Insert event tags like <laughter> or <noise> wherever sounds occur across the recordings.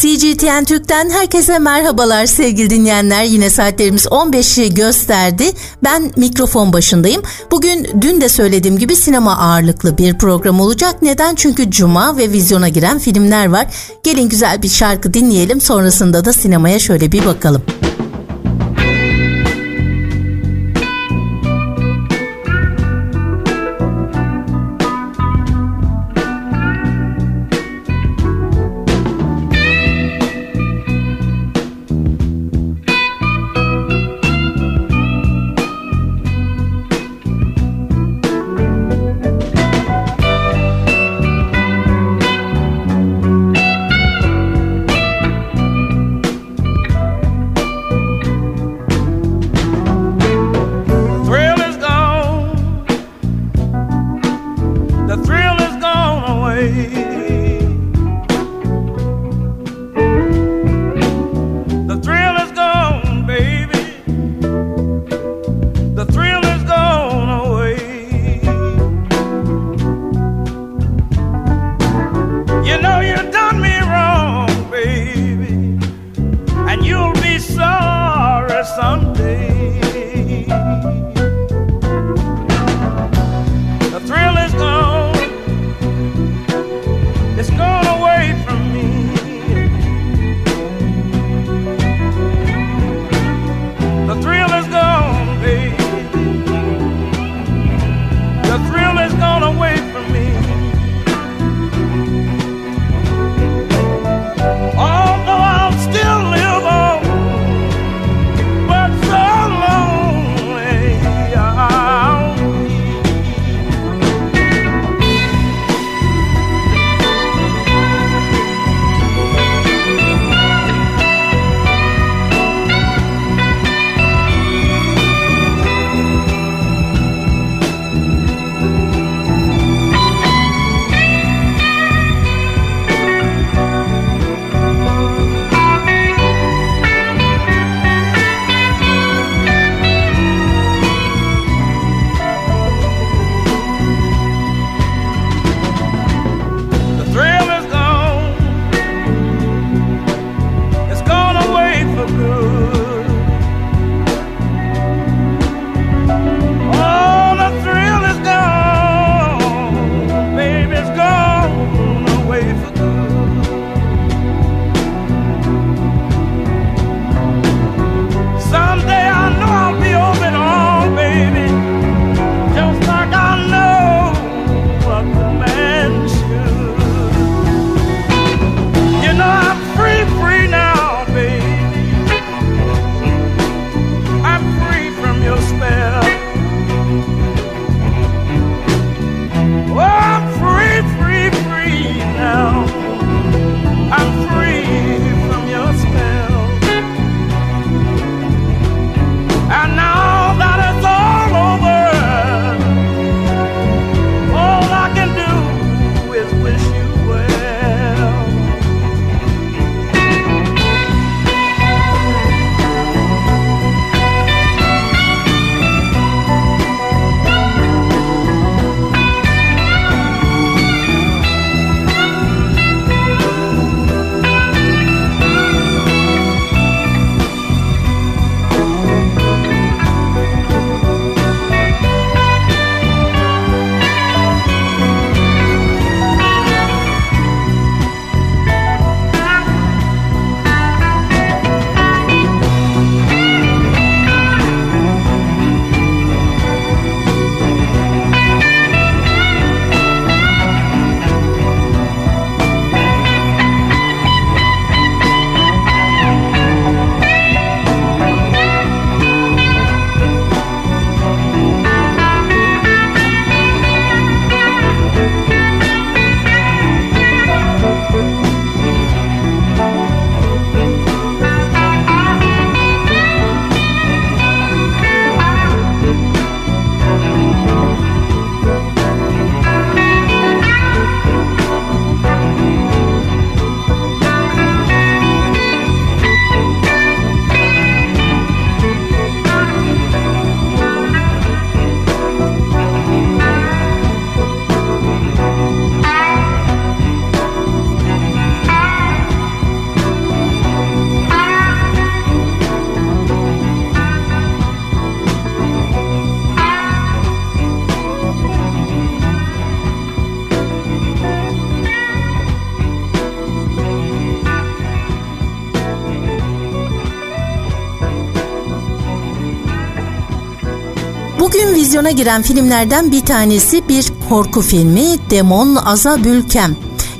CGTN Türk'ten herkese merhabalar sevgili dinleyenler. Yine saatlerimiz 15'i gösterdi. Ben mikrofon başındayım. Bugün dün de söylediğim gibi sinema ağırlıklı bir program olacak. Neden? Çünkü cuma ve vizyona giren filmler var. Gelin güzel bir şarkı dinleyelim. Sonrasında da sinemaya şöyle bir bakalım. someday. Vizyona giren filmlerden bir tanesi bir korku filmi Demon Azabülkem.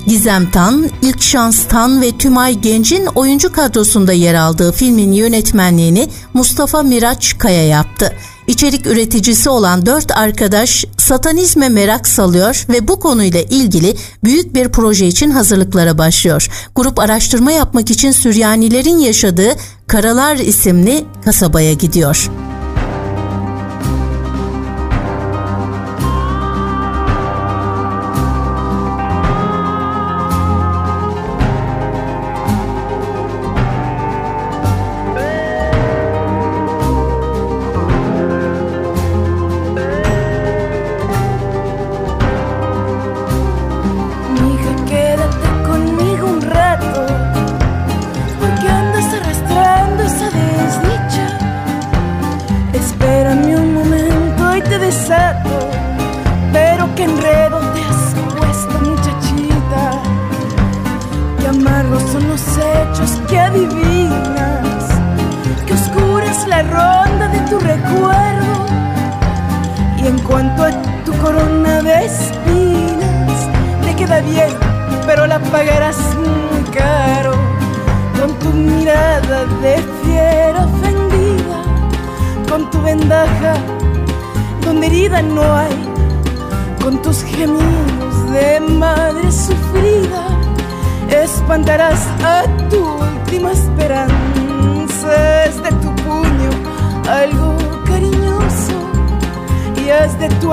Gizem Tan, İlk Şans Tan ve Tümay Genç'in oyuncu kadrosunda yer aldığı filmin yönetmenliğini Mustafa Miraç Kaya yaptı. İçerik üreticisi olan dört arkadaş satanizme merak salıyor ve bu konuyla ilgili büyük bir proje için hazırlıklara başlıyor. Grup araştırma yapmak için Süryanilerin yaşadığı Karalar isimli kasabaya gidiyor.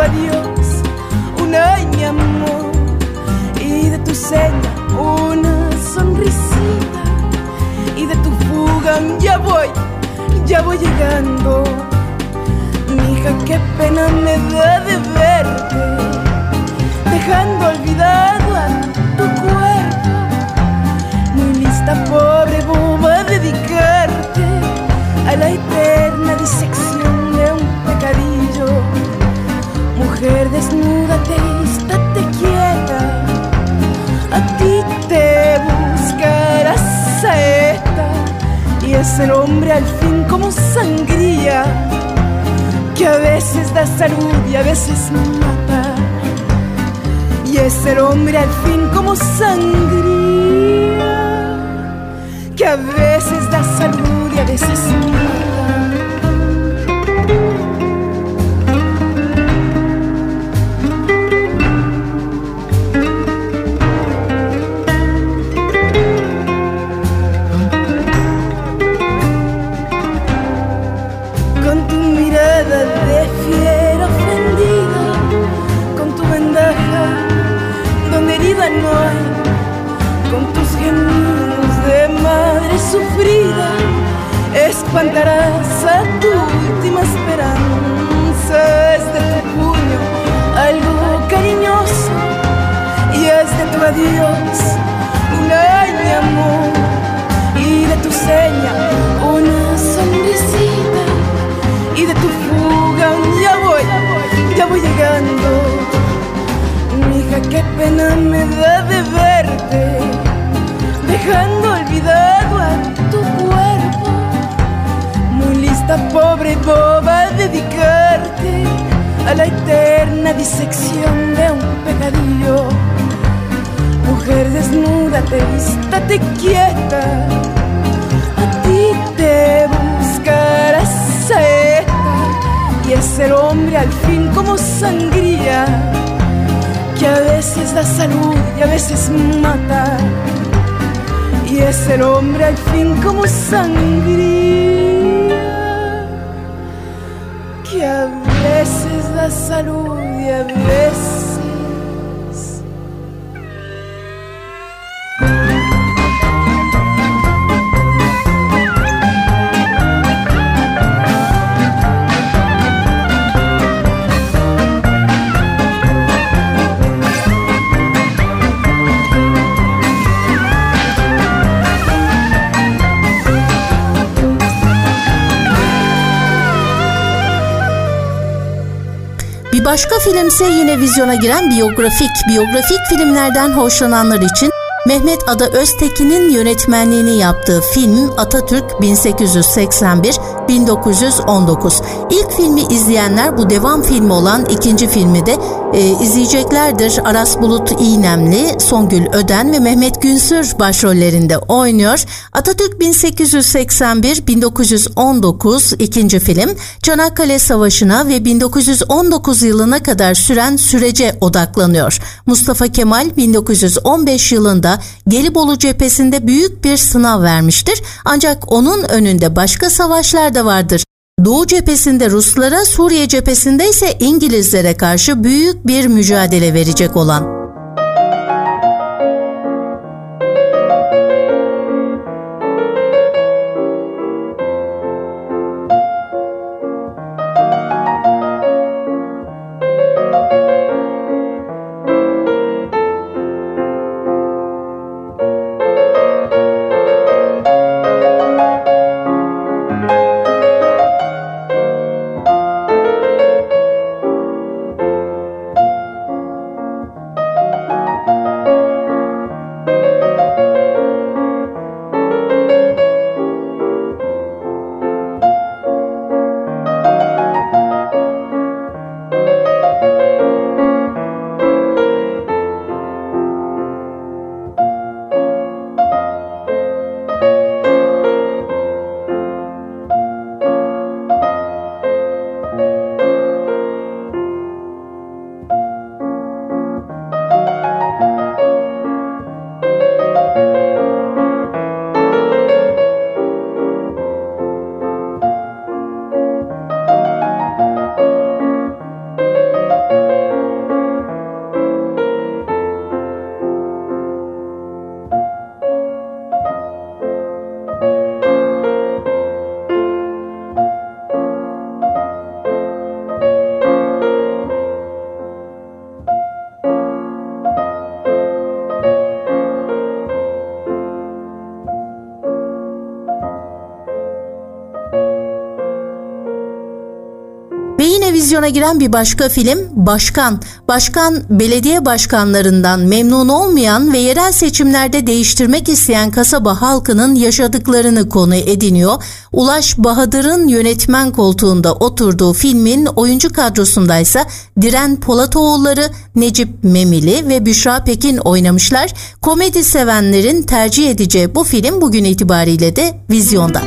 adiós, un ay mi amor, y de tu seña una sonrisita, y de tu fuga ya voy, ya voy llegando. Mija, qué pena me da de verte, dejando olvidado a tu cuerpo, muy lista pobre boba dedicarte a la eterna disección de un pecadillo el hombre al fin como sangría, que a veces da salud y a veces mata. Y es el hombre al fin como sangría, que a veces da salud y a veces mata. Espantarás a tu última esperanza. Es de tu puño algo cariñoso y es de tu adiós un año amor y de tu seña una sonrisita y de tu fuga ya voy, ya voy llegando. Mija, qué pena me da de verte, dejando a tu cuerpo esta pobre boba dedicarte a la eterna disección de un pecadillo. Mujer desnuda, te te quieta, a ti te buscará saeta y es el hombre al fin como sangría que a veces da salud y a veces mata. Y es el hombre al fin como sangría. A veces da salud y a veces başka filmse yine vizyona giren biyografik, biyografik filmlerden hoşlananlar için Mehmet Ada Öztekin'in yönetmenliğini yaptığı film Atatürk 1881-1919. İlk filmi izleyenler bu devam filmi olan ikinci filmi de e, izleyeceklerdir. Aras Bulut İğnemli, Songül Öden ve Mehmet Günsür başrollerinde oynuyor. Atatürk 1881-1919 ikinci film Çanakkale Savaşı'na ve 1919 yılına kadar süren sürece odaklanıyor. Mustafa Kemal 1915 yılında Gelibolu cephesinde büyük bir sınav vermiştir. Ancak onun önünde başka savaşlar da vardır. Doğu cephesinde Ruslara, Suriye cephesinde ise İngilizlere karşı büyük bir mücadele verecek olan vizyona giren bir başka film Başkan. Başkan belediye başkanlarından memnun olmayan ve yerel seçimlerde değiştirmek isteyen kasaba halkının yaşadıklarını konu ediniyor. Ulaş Bahadır'ın yönetmen koltuğunda oturduğu filmin oyuncu kadrosundaysa Diren Polatoğulları, Necip Memili ve Büşra Pekin oynamışlar. Komedi sevenlerin tercih edeceği bu film bugün itibariyle de vizyonda.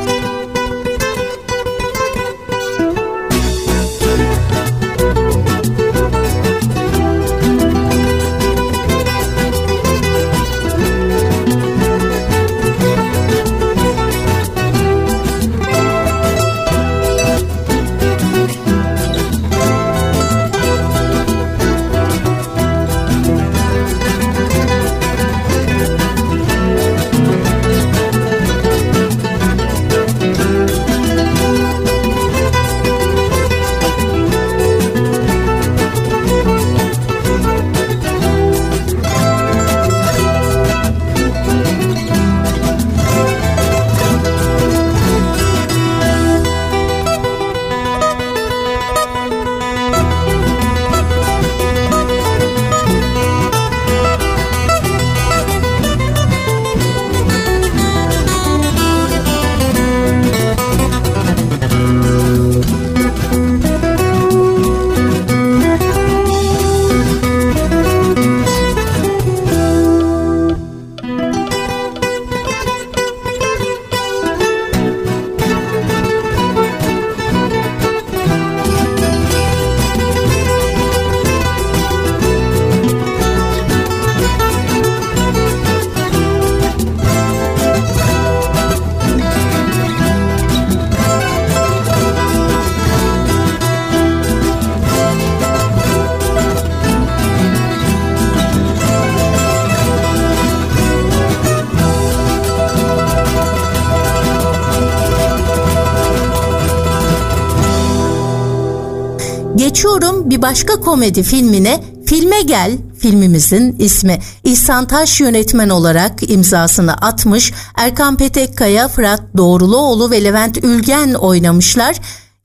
Başka komedi filmine Filme Gel filmimizin ismi İhsan Taş yönetmen olarak imzasını atmış Erkan Petekkaya, Fırat Doğruluoğlu ve Levent Ülgen oynamışlar.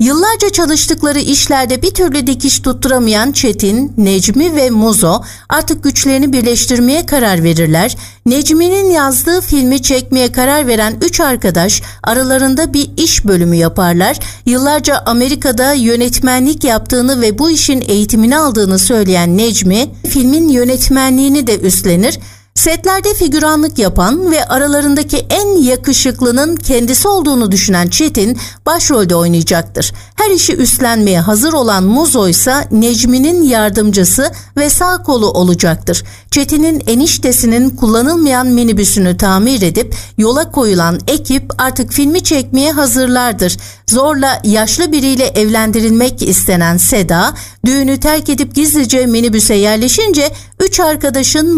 Yıllarca çalıştıkları işlerde bir türlü dikiş tutturamayan Çetin, Necmi ve Muzo artık güçlerini birleştirmeye karar verirler. Necmi'nin yazdığı filmi çekmeye karar veren üç arkadaş aralarında bir iş bölümü yaparlar. Yıllarca Amerika'da yönetmenlik yaptığını ve bu işin eğitimini aldığını söyleyen Necmi, filmin yönetmenliğini de üstlenir. Setlerde figüranlık yapan ve aralarındaki en yakışıklının kendisi olduğunu düşünen Çetin başrolde oynayacaktır. Her işi üstlenmeye hazır olan Muzo ise Necmi'nin yardımcısı ve sağ kolu olacaktır. Çetin'in eniştesinin kullanılmayan minibüsünü tamir edip yola koyulan ekip artık filmi çekmeye hazırlardır. Zorla yaşlı biriyle evlendirilmek istenen Seda, düğünü terk edip gizlice minibüse yerleşince üç arkadaşın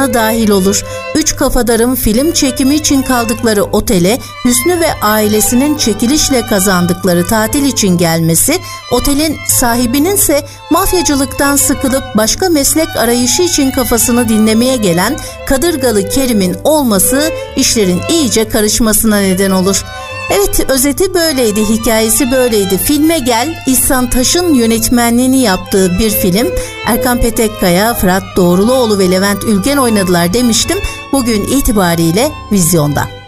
macerasına dahil olur. Üç kafadarın film çekimi için kaldıkları otele Hüsnü ve ailesinin çekilişle kazandıkları tatil için gelmesi, otelin sahibinin ise mafyacılıktan sıkılıp başka meslek arayışı için kafasını dinlemeye gelen Kadırgalı Kerim'in olması işlerin iyice karışmasına neden olur. Evet özeti böyleydi, hikayesi böyleydi. Filme Gel, İhsan Taş'ın yönetmenliğini yaptığı bir film. Erkan Petekkaya, Fırat Doğruluoğlu ve Levent Ülgen oynadılar demiştim. Bugün itibariyle vizyonda.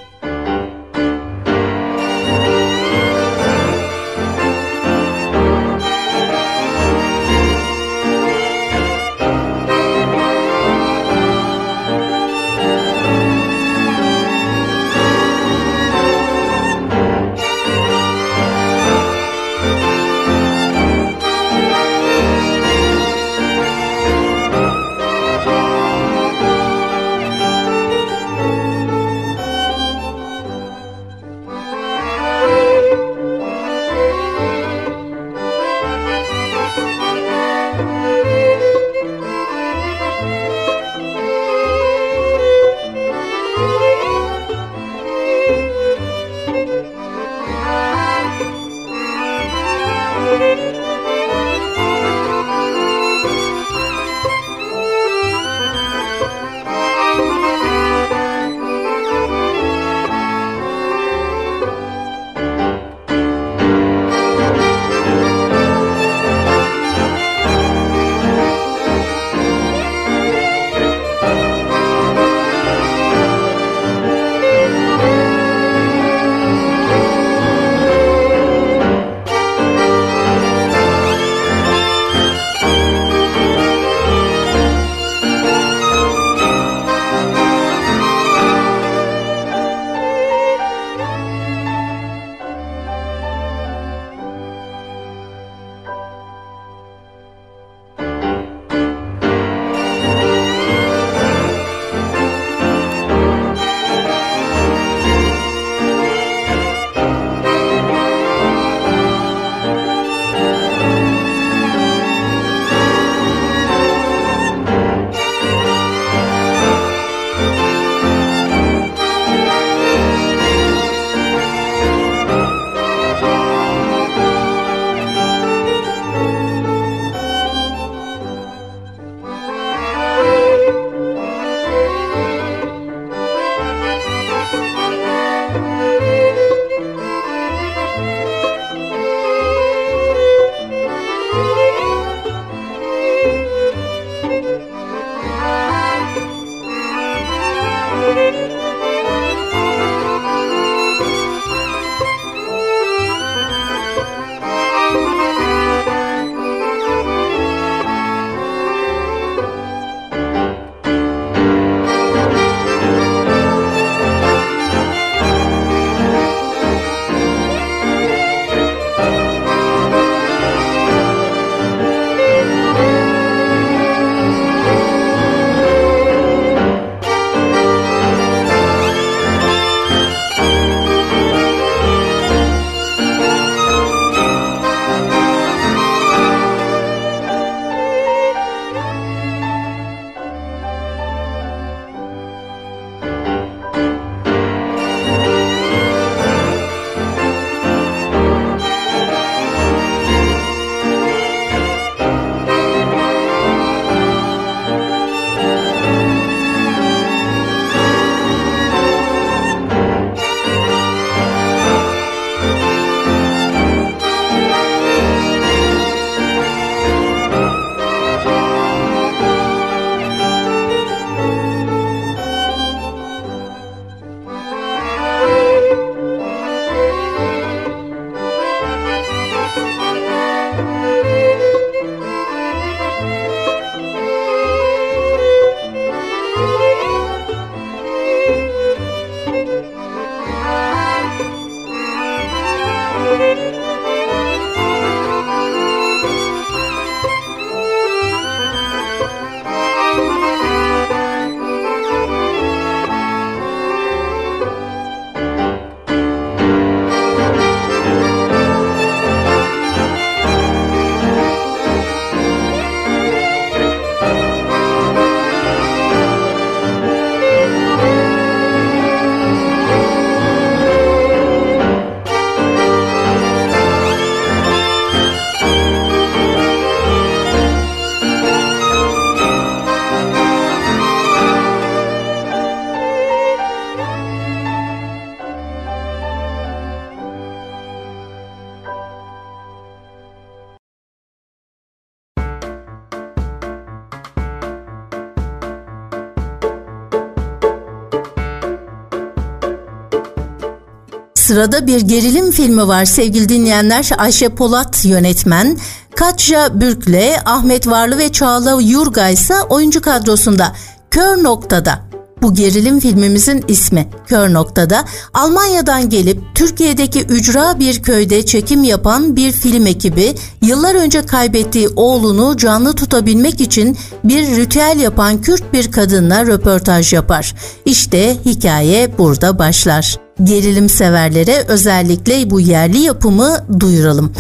Sırada bir gerilim filmi var sevgili dinleyenler. Ayşe Polat yönetmen. Katja Bürkle, Ahmet Varlı ve Çağla Yurga ise oyuncu kadrosunda. Kör Noktada bu gerilim filmimizin ismi Kör Noktada Almanya'dan gelip Türkiye'deki ücra bir köyde çekim yapan bir film ekibi yıllar önce kaybettiği oğlunu canlı tutabilmek için bir ritüel yapan Kürt bir kadınla röportaj yapar. İşte hikaye burada başlar. Gerilim severlere özellikle bu yerli yapımı duyuralım.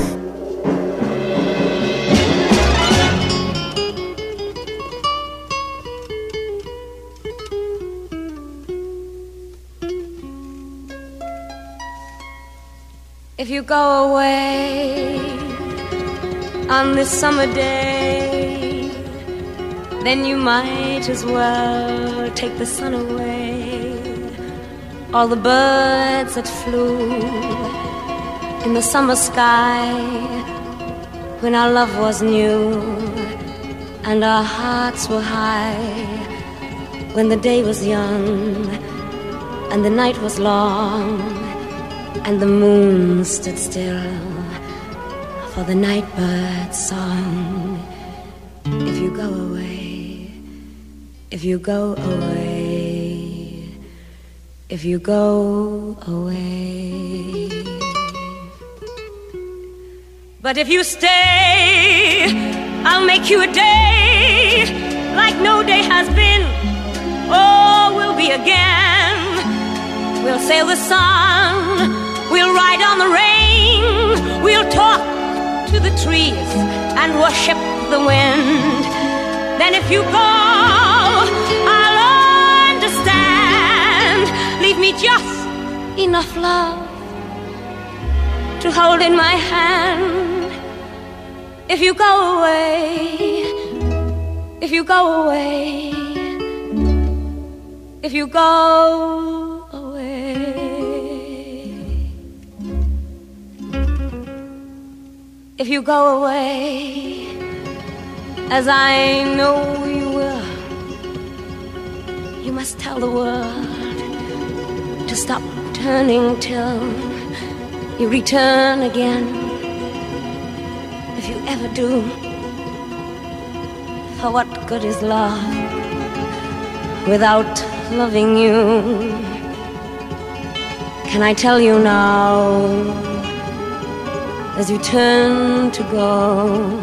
If you go away on this summer day, then you might as well take the sun away. All the birds that flew in the summer sky when our love was new and our hearts were high, when the day was young and the night was long and the moon stood still for the nightbird's song. If you go away, if you go away, if you go away. But if you stay, I'll make you a day like no day has been, or will be again. We'll sail the sun We'll ride on the rain. We'll talk to the trees and worship the wind. Then if you go, I'll understand. Leave me just enough love to hold in my hand. If you go away, if you go away, if you go if you go away, as I know you will, you must tell the world to stop turning till you return again. If you ever do, for what good is love without loving you? Can I tell you now? As you turn to go.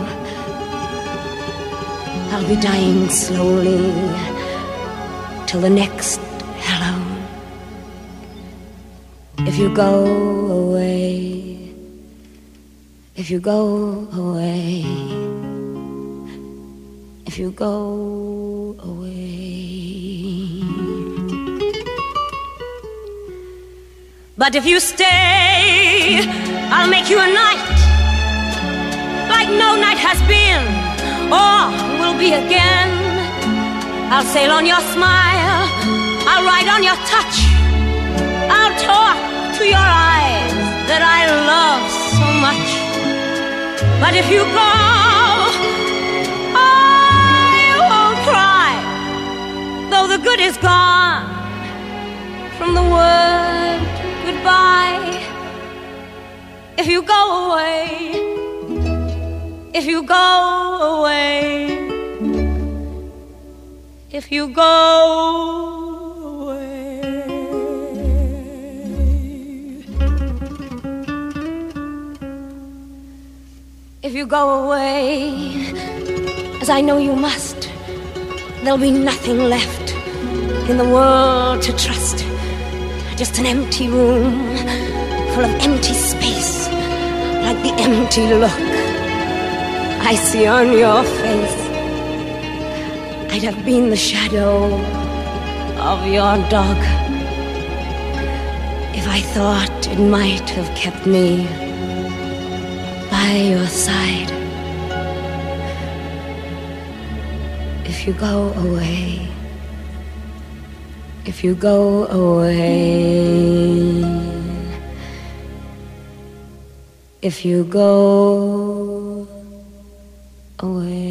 I'll be dying slowly till the next hello. If you go away, if you go away, if you go away. But if you stay, I'll make you a night like no night has been or will be again. I'll sail on your smile, I'll ride on your touch, I'll talk to your eyes that I love so much. But if you go, I won't cry, though the good is gone from the word goodbye if you go away, if you go away, if you go away. If you go away, as I know you must, there'll be nothing left in the world to trust. Just an empty room full of empty space like the empty look I see on your face. I'd have been the shadow of your dog if I thought it might have kept me by your side. If you go away, if you go away if you go away.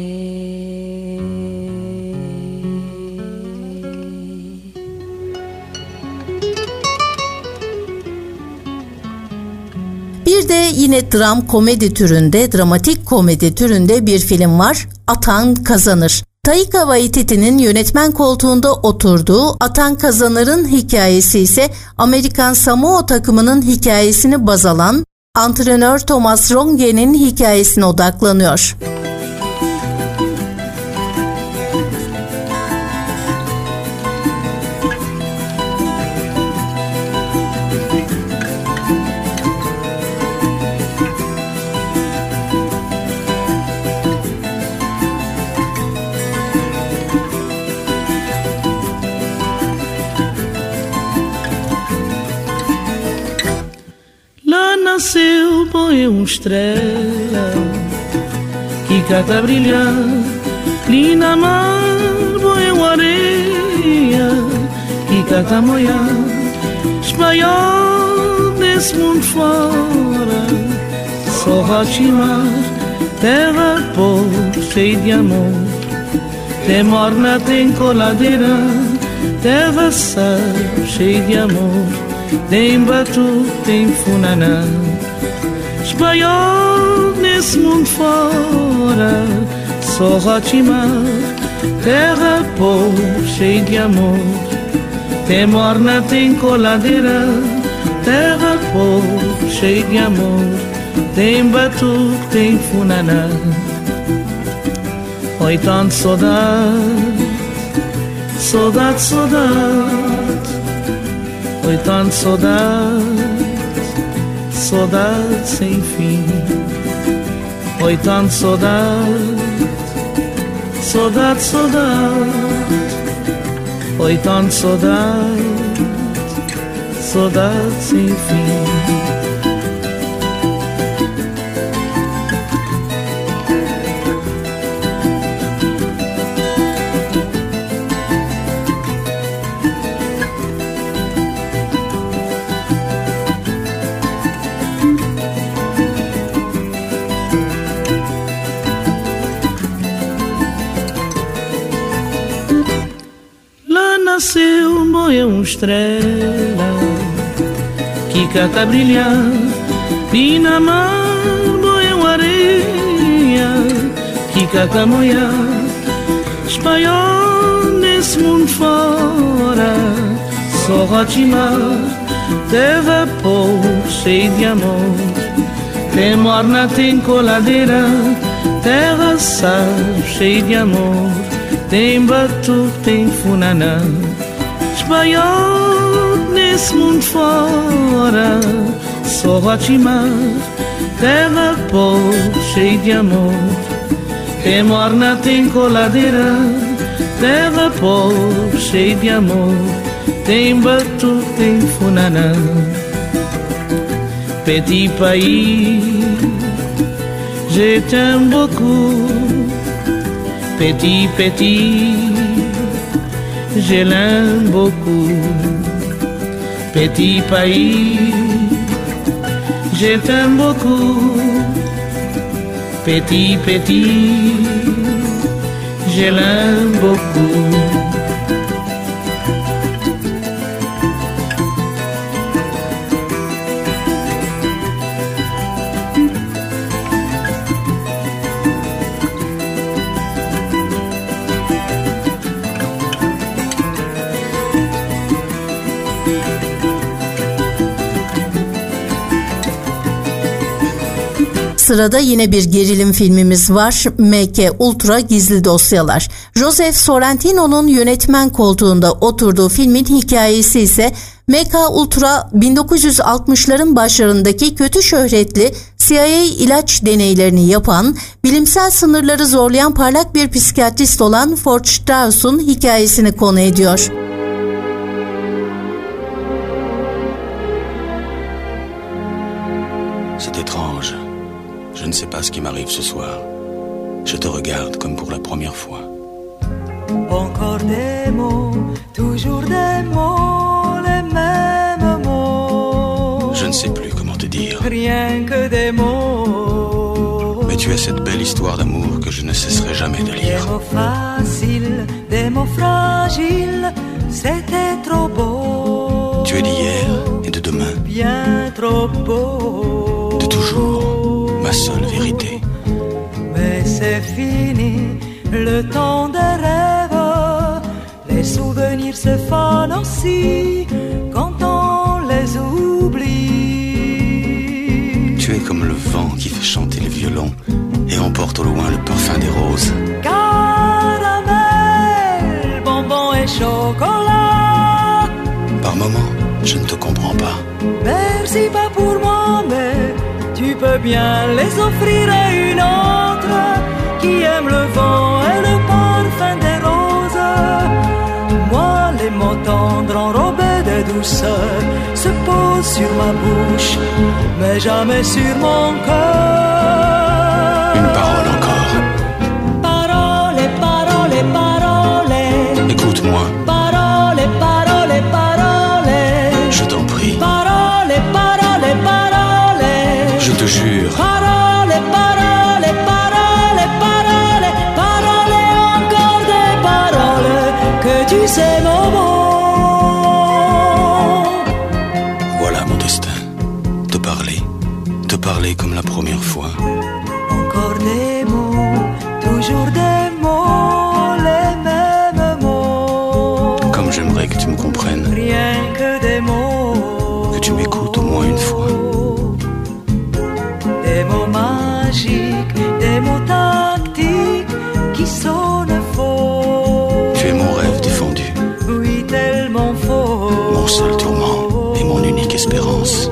Bir de yine dram komedi türünde, dramatik komedi türünde bir film var. Atan Kazanır. Taika Waititi'nin yönetmen koltuğunda oturduğu Atan Kazanır'ın hikayesi ise Amerikan Samoa takımının hikayesini baz alan antrenör Thomas Ronge'nin hikayesine odaklanıyor. Uma estrela que cata brilhar, linda mar, uma areia que cata moiar, espanhol desse mundo fora, só rotimar, terra pobre, cheia de amor, tem morna, tem coladeira, terra sal, cheia de amor. Tem batu, tem funaná Espanhol nesse mundo fora. Só Rotimar, terra pobre, cheia de amor. Tem morna, tem coladeira Terra pobre, cheia de amor. Tem batu, tem funaná. Oi, tanto saudade Saudade, saudade. Foi tanta saudade, saudade sem fim. Foi tanta saudade, saudade, saudade. Foi tanta saudade, saudade sem fim. Estrela que cata brilhar e na mar boiam areia que cata moiar espanhol nesse mundo fora só rotimar terra povo cheio de amor. Tem morna, tem coladeira terra sal cheio de amor. Tem batu, tem funaná mundo fora. Só Rotimar, terra pobre, cheia de amor. Tem morna, tem coladeira Terra pobre, cheia de amor. Tem batu, tem funaná Petit pays, je t'aime beaucoup. Petit, petit je l'aime beaucoup. Petit pays, je t'aime beaucoup. Petit, petit, je l'aime beaucoup. Sırada yine bir gerilim filmimiz var. MK Ultra Gizli Dosyalar. Joseph Sorrentino'nun yönetmen koltuğunda oturduğu filmin hikayesi ise MK Ultra 1960'ların başlarındaki kötü şöhretli CIA ilaç deneylerini yapan, bilimsel sınırları zorlayan parlak bir psikiyatrist olan Ford Strauss'un hikayesini konu ediyor. Ne sais pas ce qui m'arrive ce soir. Je te regarde comme pour la première fois. Encore des mots, toujours des mots, les mêmes mots. Je ne sais plus comment te dire. Rien que des mots. Mais tu as cette belle histoire d'amour que je ne cesserai jamais de lire. Des mots faciles, des mots fragiles, c'était trop beau. Tu es d'hier et de demain. Bien trop beau ma seule vérité. Mais c'est fini le temps des rêves. Les souvenirs se fanent aussi quand on les oublie. Tu es comme le vent qui fait chanter le violon et emporte au loin le parfum des roses. Caramel, bonbons et chocolat. Par moments, je ne te comprends pas. Merci pas pour moi, mais tu peux bien les offrir à une autre qui aime le vent et le parfum des roses. Moi, les mots tendres enrobés de douceur se posent sur ma bouche, mais jamais sur mon cœur. Une parole encore. Parole, parole, parole. Écoute-moi, des mots. Que tu m'écoutes au moins une fois. Des mots magiques, des mots tactiques qui sonnent faux. Tu es mon rêve défendu, Oui, tellement faux. mon seul tourment et mon unique espérance.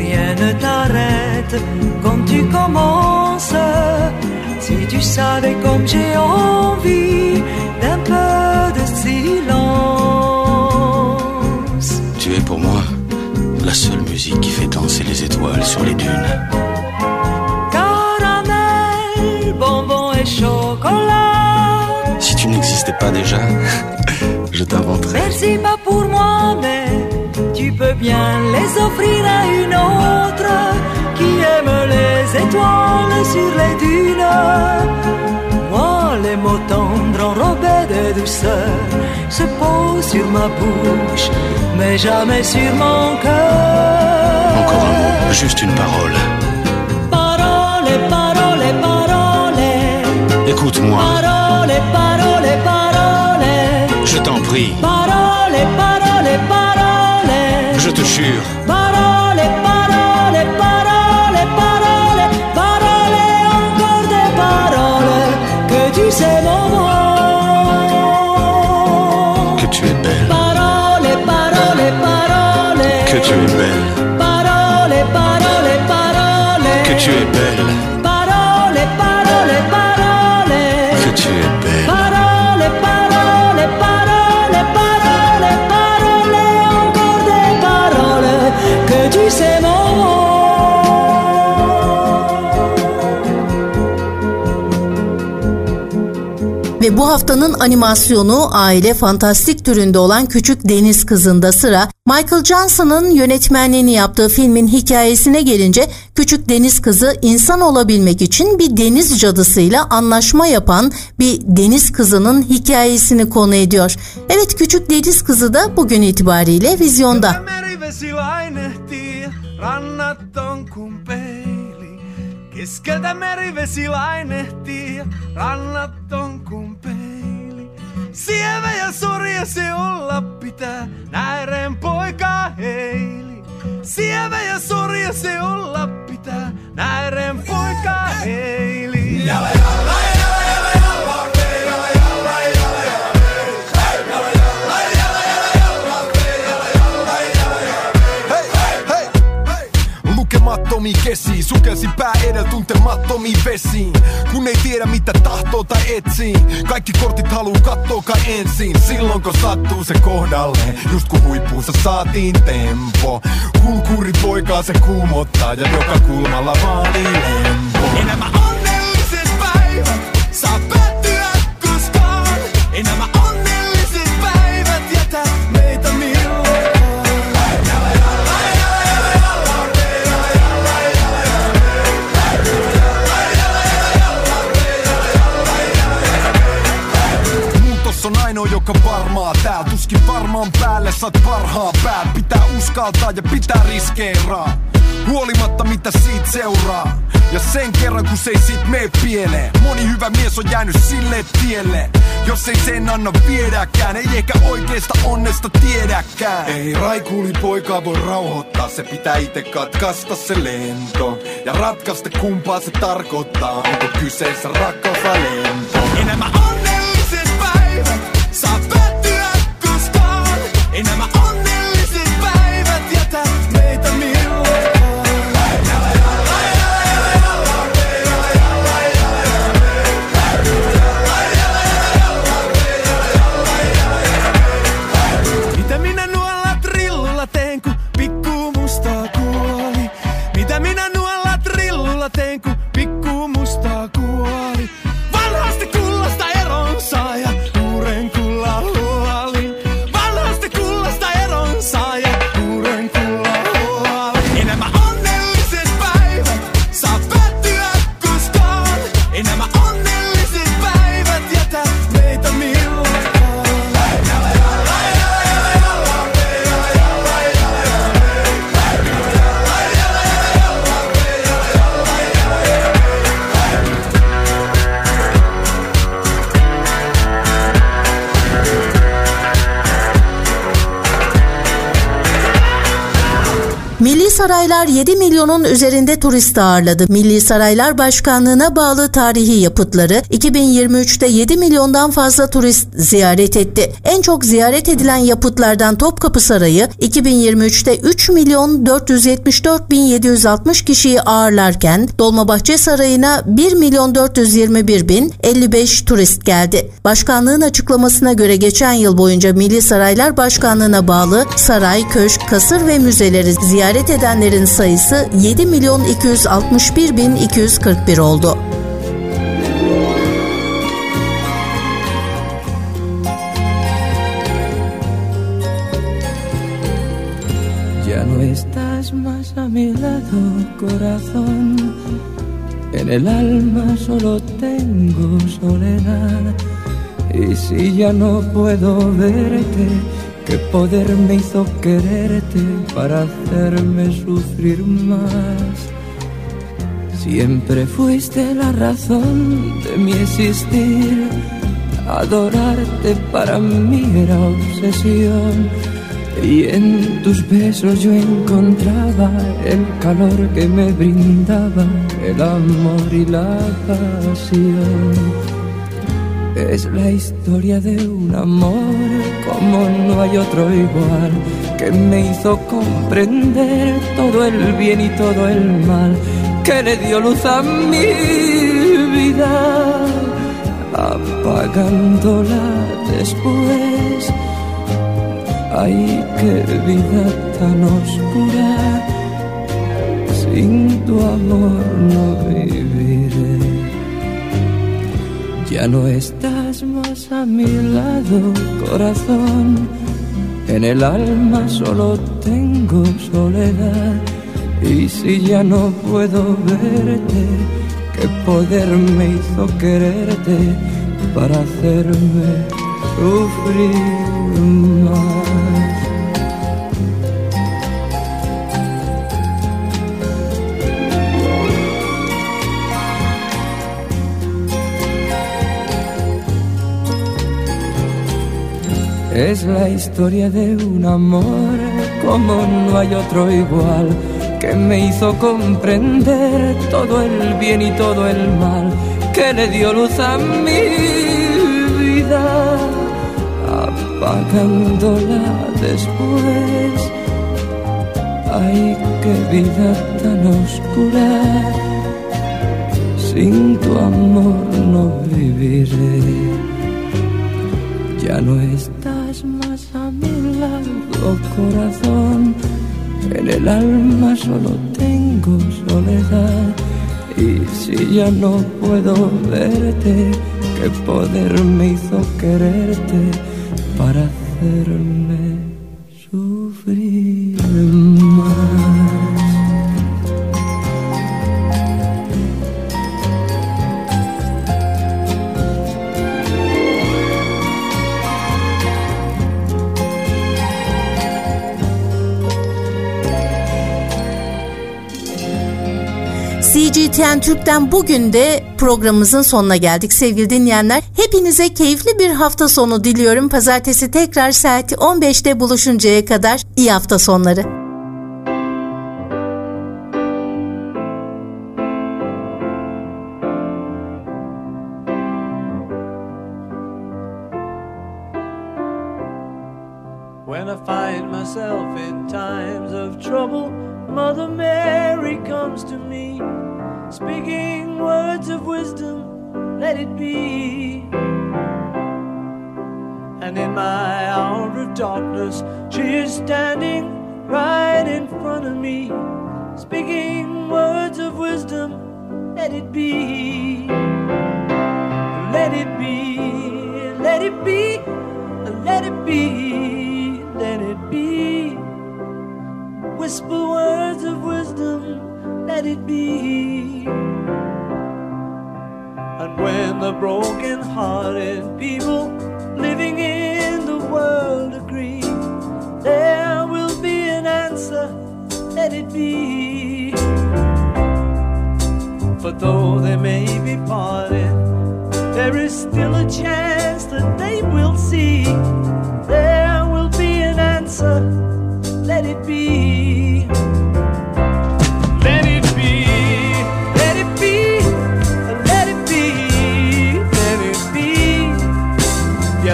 Rien ne t'arrête quand tu commences. Si tu savais comme j'ai envie pour moi la seule musique qui fait danser les étoiles sur les dunes. Caramel, bonbons et chocolat. Si tu n'existais pas déjà, <laughs> je t'inventerais. Merci pas pour moi, mais tu peux bien les offrir à une autre qui aime les étoiles sur les dunes. Mots tendres enrobés de douceur se posent sur ma bouche, mais jamais sur mon cœur. Encore un mot, juste une parole. Parole, parole, parole. Écoute-moi, Parole, parole, parole. je t'en prie, Parole, parole, parole. je te jure. Tu es belle, Parole, parole, parole. que tu es belle. Parole, parole, parole, parole, parole, encore des paroles que tu sais mon. Ve bu haftanın animasyonu aile fantastik türünde olan Küçük Deniz Kızı'nda sıra. Michael Johnson'ın yönetmenliğini yaptığı filmin hikayesine gelince Küçük Deniz Kızı insan olabilmek için bir deniz cadısıyla anlaşma yapan bir deniz kızının hikayesini konu ediyor. Evet Küçük Deniz Kızı da bugün itibariyle vizyonda. Keskeltä merivesi lainehtii, rannat on kuin. Sievä ja sorja se olla pitää, näiden poika heili. Sievä ja sorja se olla pitää, näiden poika heili. Jala, jala, jala, Lukemattomiin kesiin, sukelsin pää edellä tuntemattomiin vesiin. Kun ei tiedä mitä tahtoo tai etsii Kaikki kortit haluu kattoo kai ensin. Silloin kun sattuu se kohdalle Just kun huippuunsa saatiin tempo. Kulkurit poikaa se kuumottaa Ja joka kulmalla vaali lempo. Ei nämä Joka varmaa. Tää Tuskin varmaan päälle saat parhaan pää Pitää uskaltaa ja pitää riskeeraa. Huolimatta mitä siitä seuraa. Ja sen kerran kun se ei sit mene pieleen. Moni hyvä mies on jäänyt sille tielle. Jos ei sen anna viedäkään Ei ehkä oikeesta onnesta tiedäkään. Ei raikuli poika voi rauhoittaa Se pitää itse katkaista se lento. Ja ratkaista kumpaa se tarkoittaa Onko kyseessä rakkaus vai lento. Enemmän 7 milyonun üzerinde turist ağırladı. Milli Saraylar Başkanlığı'na bağlı tarihi yapıtları 2023'te 7 milyondan fazla turist ziyaret etti. En çok ziyaret edilen yapıtlardan Topkapı Sarayı 2023'te 3 milyon 474 bin 760 kişiyi ağırlarken Dolmabahçe Sarayı'na 1 milyon 421 bin 55 turist geldi. Başkanlığın açıklamasına göre geçen yıl boyunca Milli Saraylar Başkanlığı'na bağlı saray, köşk, kasır ve müzeleri ziyaret edenlerin sayısı 7 milyon 261 bin 241 oldu. Ya no estás más a mi lado, corazón. En el alma solo tengo soledad. Y si ya no puedo verte, ¿qué poder me hizo quererte para hacerme sufrir más? Siempre fuiste la razón de mi existir. Adorarte para mí era obsesión. Y en tus besos yo encontraba el calor que me brindaba el amor y la pasión. Es la historia de un amor como no hay otro igual, que me hizo comprender todo el bien y todo el mal, que le dio luz a mi vida, apagándola después. Ay, qué vida tan oscura, sin tu amor no viviré. Ya no estás más a mi lado, corazón. En el alma solo tengo soledad. Y si ya no puedo verte, qué poder me hizo quererte para hacerme sufrir más. Es la historia de un amor como no hay otro igual, que me hizo comprender todo el bien y todo el mal, que le dio luz a mi vida, apagándola después. Ay, qué vida tan oscura, sin tu amor no viviré. Ya no estás En el alma solo tengo soledad. Y si ya no puedo verte, qué poder me hizo quererte para hacerme CGTN Türk'ten bugün de programımızın sonuna geldik sevgili dinleyenler. Hepinize keyifli bir hafta sonu diliyorum. Pazartesi tekrar saati 15'te buluşuncaya kadar iyi hafta sonları.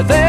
together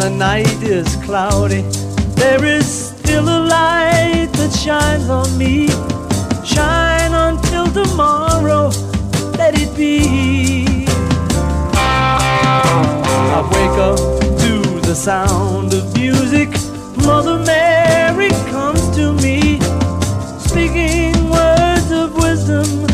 the night is cloudy, there is still a light that shines on me. Shine until tomorrow, let it be. I wake up to the sound of music. Mother Mary comes to me, speaking words of wisdom.